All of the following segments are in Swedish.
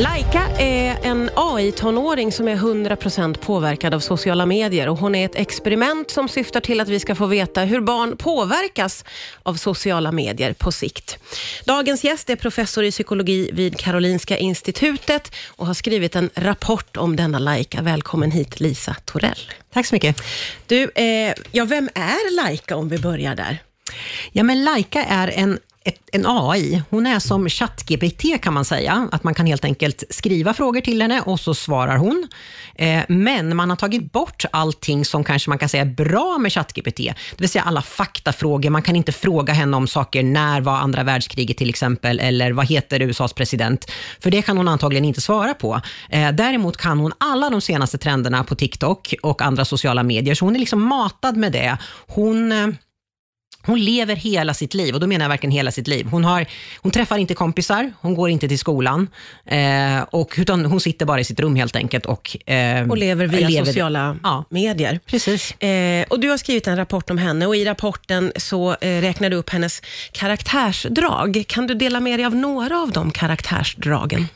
Laika är en AI-tonåring som är 100% påverkad av sociala medier och hon är ett experiment som syftar till att vi ska få veta hur barn påverkas av sociala medier på sikt. Dagens gäst är professor i psykologi vid Karolinska institutet och har skrivit en rapport om denna Laika. Välkommen hit Lisa Torell. Tack så mycket. Du, eh, ja, vem är Laika om vi börjar där? Ja, men Laika är en ett, en AI. Hon är som ChatGPT kan man säga. Att man kan helt enkelt skriva frågor till henne och så svarar hon. Eh, men man har tagit bort allting som kanske man kan säga är bra med ChatGPT. Det vill säga alla faktafrågor. Man kan inte fråga henne om saker, när var andra världskriget till exempel, eller vad heter USAs president? För det kan hon antagligen inte svara på. Eh, däremot kan hon alla de senaste trenderna på TikTok och andra sociala medier, så hon är liksom matad med det. Hon eh, hon lever hela sitt liv, och då menar jag verkligen hela sitt liv. Hon, har, hon träffar inte kompisar, hon går inte till skolan, eh, och, utan hon sitter bara i sitt rum helt enkelt. Och, eh, och lever via lever, sociala ja, medier. Precis. Eh, och du har skrivit en rapport om henne och i rapporten så eh, räknar du upp hennes karaktärsdrag. Kan du dela med dig av några av de karaktärsdragen?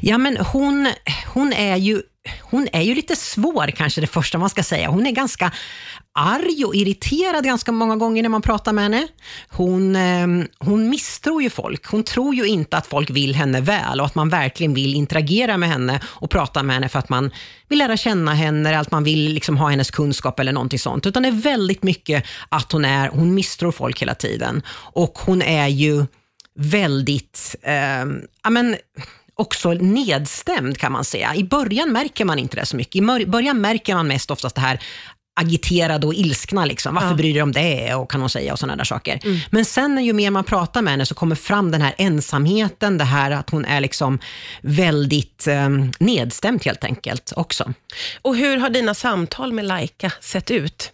Ja, men hon, hon är ju hon är ju lite svår kanske det första man ska säga. Hon är ganska arg och irriterad ganska många gånger när man pratar med henne. Hon, eh, hon misstror ju folk. Hon tror ju inte att folk vill henne väl och att man verkligen vill interagera med henne och prata med henne för att man vill lära känna henne, eller att man vill liksom ha hennes kunskap eller någonting sånt. Utan det är väldigt mycket att hon är, hon misstror folk hela tiden. Och hon är ju väldigt, eh, men, också nedstämd kan man säga. I början märker man inte det så mycket. I början märker man mest oftast det här agiterade och ilskna. Liksom. Varför ja. bryr du dig om det? Och kan hon säga och sådana där saker. Mm. Men sen ju mer man pratar med henne så kommer fram den här ensamheten, det här att hon är liksom väldigt eh, nedstämd helt enkelt också. Och hur har dina samtal med Laika sett ut?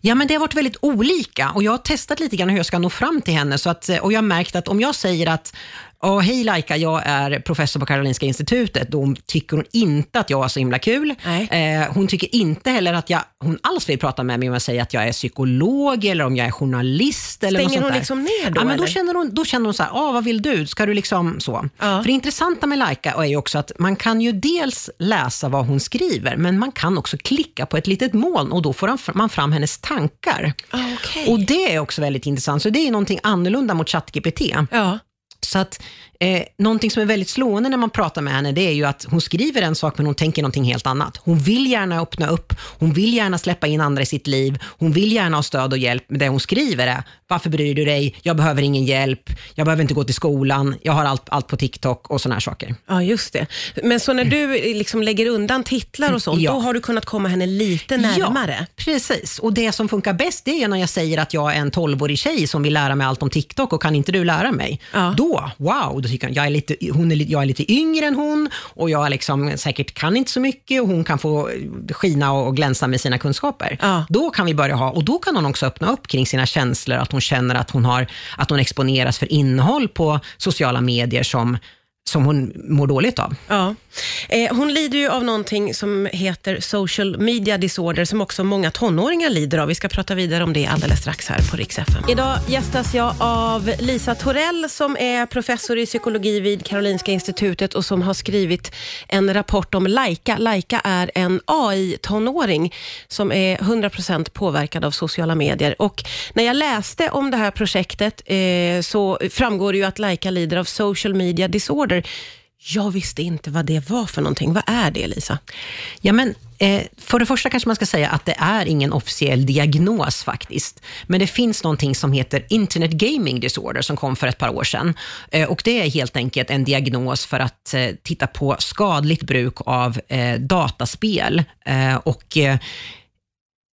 Ja, men det har varit väldigt olika och jag har testat lite grann hur jag ska nå fram till henne. Så att, och jag har märkt att om jag säger att Ja, hej Laika, jag är professor på Karolinska institutet. Då tycker hon inte att jag är så himla kul. Eh, hon tycker inte heller att jag, hon alls vill prata med mig om jag säger att jag är psykolog eller om jag är journalist. Eller Stänger något hon där. liksom ner då? Ja, men då, känner hon, då känner hon så här, ah, vad vill du? Ska du liksom så? Ja. För det intressanta med Laika är ju också att man kan ju dels läsa vad hon skriver, men man kan också klicka på ett litet moln och då får man fram hennes tankar. Okay. Och det är också väldigt intressant. Så det är någonting annorlunda mot ChatGPT. Ja. Så att Eh, någonting som är väldigt slående när man pratar med henne, det är ju att hon skriver en sak men hon tänker någonting helt annat. Hon vill gärna öppna upp, hon vill gärna släppa in andra i sitt liv, hon vill gärna ha stöd och hjälp, men det hon skriver är, varför bryr du dig? Jag behöver ingen hjälp, jag behöver inte gå till skolan, jag har allt, allt på TikTok och sådana här saker. Ja, just det. Men så när du liksom lägger undan titlar och sånt, ja. då har du kunnat komma henne lite närmare? Ja, precis. Och det som funkar bäst, det är när jag säger att jag är en 12-årig tjej som vill lära mig allt om TikTok och kan inte du lära mig? Ja. Då, wow, tycker jag, jag är lite hon är, jag är lite yngre än hon och jag liksom säkert kan inte så mycket och hon kan få skina och glänsa med sina kunskaper. Ja. Då kan vi börja ha, och då kan hon också öppna upp kring sina känslor, att hon känner att hon, har, att hon exponeras för innehåll på sociala medier som som hon mår dåligt av. Ja. Eh, hon lider ju av någonting som heter social media disorder, som också många tonåringar lider av. Vi ska prata vidare om det alldeles strax här på Rix FM. Idag gästas jag av Lisa Torell, som är professor i psykologi vid Karolinska institutet och som har skrivit en rapport om Laika. Laika är en AI-tonåring som är 100% påverkad av sociala medier. Och när jag läste om det här projektet eh, så framgår det ju att Laika lider av social media disorder jag visste inte vad det var för någonting. Vad är det, Lisa? Ja, men, eh, för det första kanske man ska säga att det är ingen officiell diagnos faktiskt. Men det finns någonting som heter Internet Gaming Disorder som kom för ett par år sedan. Eh, och Det är helt enkelt en diagnos för att eh, titta på skadligt bruk av eh, dataspel. Eh, och eh,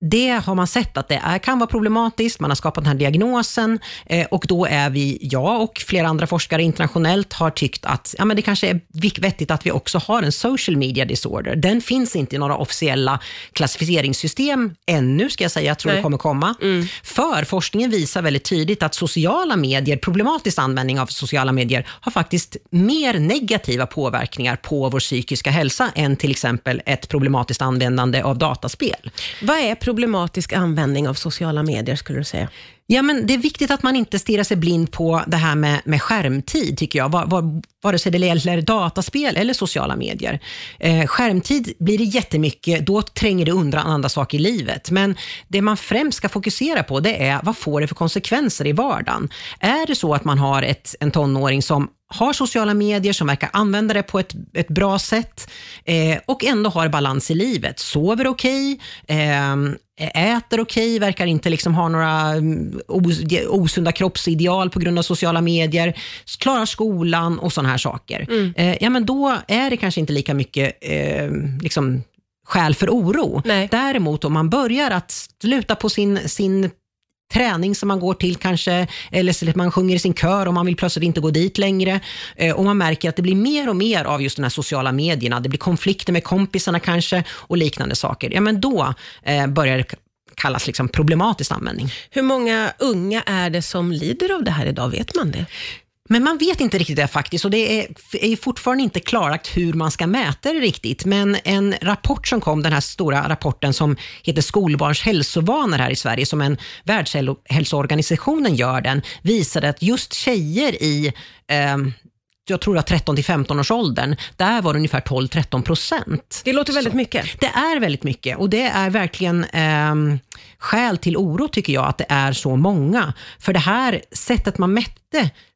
det har man sett att det är, kan vara problematiskt, man har skapat den här diagnosen eh, och då är vi, jag och flera andra forskare internationellt har tyckt att ja, men det kanske är vettigt att vi också har en social media disorder. Den finns inte i några officiella klassificeringssystem ännu, ska jag säga. Jag tror Nej. det kommer komma. Mm. För forskningen visar väldigt tydligt att sociala medier, problematisk användning av sociala medier, har faktiskt mer negativa påverkningar på vår psykiska hälsa än till exempel ett problematiskt användande av dataspel. Vad är problematisk användning av sociala medier skulle du säga? Ja, men det är viktigt att man inte stirrar sig blind på det här med, med skärmtid, tycker jag. Var, var, vare sig det gäller dataspel eller sociala medier. Eh, skärmtid blir det jättemycket, då tränger det undan andra saker i livet. Men det man främst ska fokusera på, det är vad får det för konsekvenser i vardagen? Är det så att man har ett, en tonåring som har sociala medier, som verkar använda det på ett, ett bra sätt eh, och ändå har balans i livet. Sover okej, okay, eh, äter okej, okay, verkar inte liksom ha några mm, os osunda kroppsideal på grund av sociala medier, klarar skolan och sådana här saker. Mm. Eh, ja, men då är det kanske inte lika mycket eh, liksom, skäl för oro. Nej. Däremot om man börjar att sluta på sin, sin träning som man går till kanske, eller så att man sjunger i sin kör och man vill plötsligt inte gå dit längre. Eh, och man märker att det blir mer och mer av just de här sociala medierna. Det blir konflikter med kompisarna kanske och liknande saker. Ja, men då eh, börjar det kallas liksom problematisk användning. Hur många unga är det som lider av det här idag? Vet man det? Men man vet inte riktigt det faktiskt och det är, är fortfarande inte klarlagt hur man ska mäta det riktigt. Men en rapport som kom, den här stora rapporten som heter Skolbarns hälsovanor här i Sverige, som en Världshälsoorganisationen gör den, visade att just tjejer i eh, jag tror att 13 till 15 års åldern, där var det ungefär 12-13 procent. Det låter väldigt mycket. Det är väldigt mycket och det är verkligen eh, skäl till oro tycker jag att det är så många. För det här sättet man mätte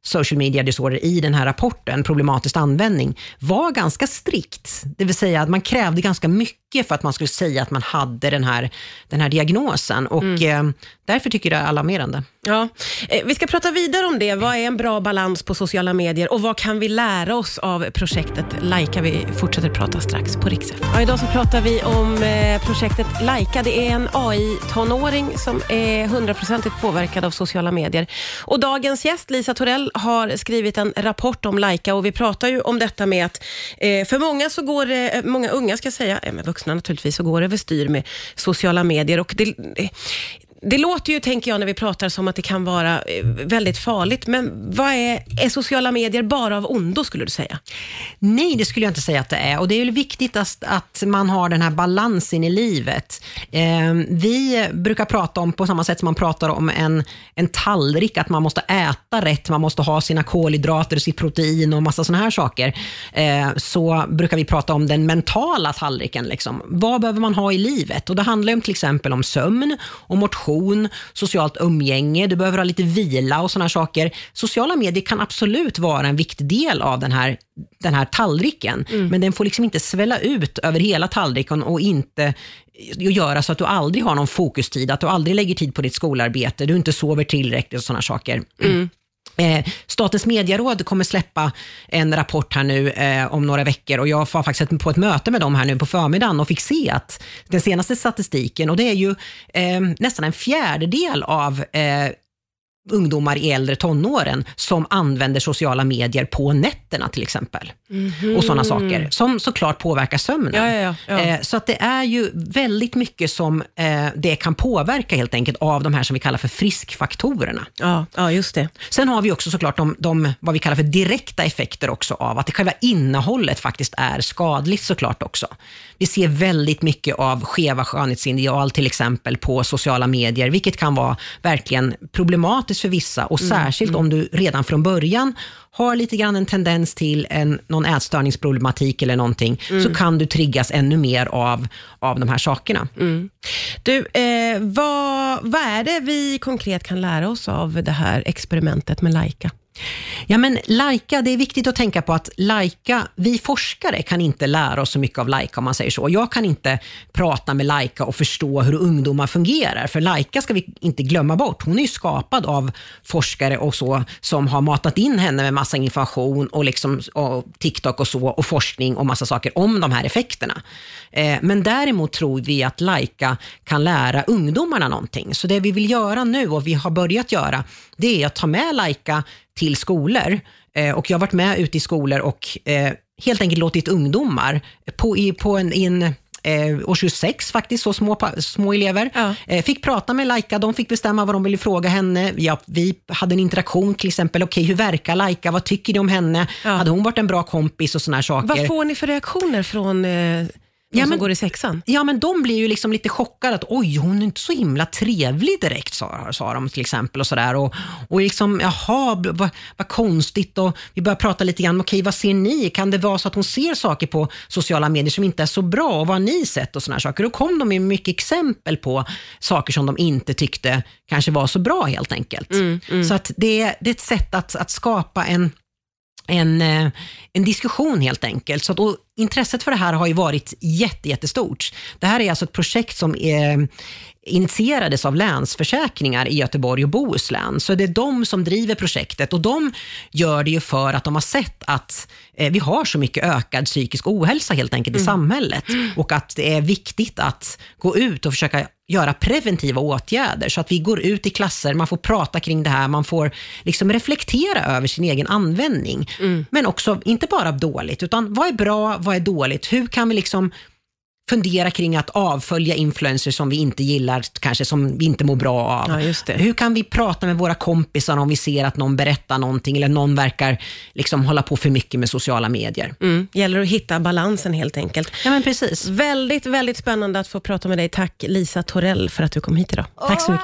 social media disorder i den här rapporten, problematisk användning, var ganska strikt. Det vill säga att man krävde ganska mycket för att man skulle säga att man hade den här, den här diagnosen. Och mm. eh, därför tycker jag det är alarmerande. Ja. Eh, vi ska prata vidare om det. Vad är en bra balans på sociala medier och vad kan vi lära oss av projektet Laika? Vi fortsätter prata strax på Rix ja, Idag så pratar vi om eh, projektet Laika. Det är en AI-tonåring som är hundraprocentigt påverkad av sociala medier. Och dagens gäst, Lisa Lisa Torell, har skrivit en rapport om Laika och vi pratar ju om detta med att eh, för många så går det, eh, många unga ska jag säga, eh, men vuxna naturligtvis, så går det överstyr med sociala medier och det, eh, det låter ju, tänker jag, när vi pratar som att det kan vara eh, väldigt farligt, men vad är, är sociala medier bara av ondo, skulle du säga? Nej, det skulle jag inte säga att det är. Och Det är viktigt att, att man har den här balansen i livet. Eh, vi brukar prata om, på samma sätt som man pratar om en, en tallrik, att man måste äta rätt, man måste ha sina kolhydrater, sitt protein och massa sådana här saker. Eh, så brukar vi prata om den mentala tallriken. Liksom. Vad behöver man ha i livet? Och Det handlar om till exempel om sömn och motion kommunikation, socialt umgänge, du behöver ha lite vila och sådana saker. Sociala medier kan absolut vara en viktig del av den här, den här tallriken, mm. men den får liksom inte svälla ut över hela tallriken och inte göra så att du aldrig har någon fokustid, att du aldrig lägger tid på ditt skolarbete, du inte sover tillräckligt och sådana saker. Mm. Eh, Statens medieråd kommer släppa en rapport här nu eh, om några veckor. Och jag var faktiskt på ett möte med dem här nu på förmiddagen och fick se att den senaste statistiken, och det är ju eh, nästan en fjärdedel av eh, ungdomar i äldre tonåren som använder sociala medier på nätterna till exempel. Mm. Och sådana saker som såklart påverkar sömnen. Ja, ja, ja. Eh, så att det är ju väldigt mycket som eh, det kan påverka helt enkelt av de här som vi kallar för friskfaktorerna. Ja, ja just det. Sen har vi också såklart de, de, vad vi kallar för direkta effekter också av att det själva innehållet faktiskt är skadligt såklart också. Vi ser väldigt mycket av skeva skönhetsideal till exempel på sociala medier, vilket kan vara verkligen problematiskt för vissa och mm, särskilt mm. om du redan från början har lite grann en tendens till en, någon ätstörningsproblematik eller någonting, mm. så kan du triggas ännu mer av, av de här sakerna. Mm. Du, eh, vad, vad är det vi konkret kan lära oss av det här experimentet med Laika? Ja, men lajka, det är viktigt att tänka på att lajka, vi forskare kan inte lära oss så mycket av lajka, om man säger så. Jag kan inte prata med lajka och förstå hur ungdomar fungerar, för lajka ska vi inte glömma bort. Hon är ju skapad av forskare och så som har matat in henne med massa information och, liksom, och TikTok och så och forskning och massa saker om de här effekterna. Eh, men däremot tror vi att lajka kan lära ungdomarna någonting. Så det vi vill göra nu och vi har börjat göra, det är att ta med lajka till skolor. Eh, och jag har varit med ute i skolor och eh, helt enkelt låtit ungdomar på, i, på en, i en eh, årskurs 6 faktiskt, så små, små elever. Ja. Eh, fick prata med Laika, de fick bestämma vad de ville fråga henne. Ja, vi hade en interaktion till exempel, okej okay, hur verkar Laika, vad tycker ni om henne? Ja. Hade hon varit en bra kompis och sådana saker. Vad får ni för reaktioner från eh De Ja, som men- går i sexan. Ja, men de blir ju liksom lite chockade att oj, hon är inte så himla trevlig direkt, sa, sa de till exempel. Och sådär. Och, och liksom, jaha, vad, vad konstigt. Och vi börjar prata lite grann, okej, vad ser ni? Kan det vara så att hon ser saker på sociala medier som inte är så bra? Och vad har ni sett? och såna här saker. Då kom de med mycket exempel på saker som de inte tyckte kanske var så bra helt enkelt. Så att det, det är ett sätt att, att skapa en en, eh, en diskussion helt enkelt. Så att, intresset för det här har ju varit jätte, jättestort. Det här är alltså ett projekt som eh, initierades av Länsförsäkringar i Göteborg och Bohuslän. Så det är de som driver projektet och de gör det ju för att de har sett att eh, vi har så mycket ökad psykisk ohälsa helt enkelt i samhället och att det är viktigt att gå ut och försöka göra preventiva åtgärder så att vi går ut i klasser, man får prata kring det här, man får liksom reflektera över sin egen användning. Men också, inte bara dåligt, utan vad är bra, vad är dåligt? Hur kan vi liksom fundera kring att avfölja influencers som vi inte gillar, kanske som vi inte mår bra av. Ja. Hur kan vi prata med våra kompisar om vi ser att någon berättar någonting eller någon verkar liksom hålla på för mycket med sociala medier? Mm. Gäller att hitta balansen helt enkelt. Ja, men precis. Väldigt, väldigt spännande att få prata med dig. Tack Lisa Torell för att du kom hit idag. Tack så mycket.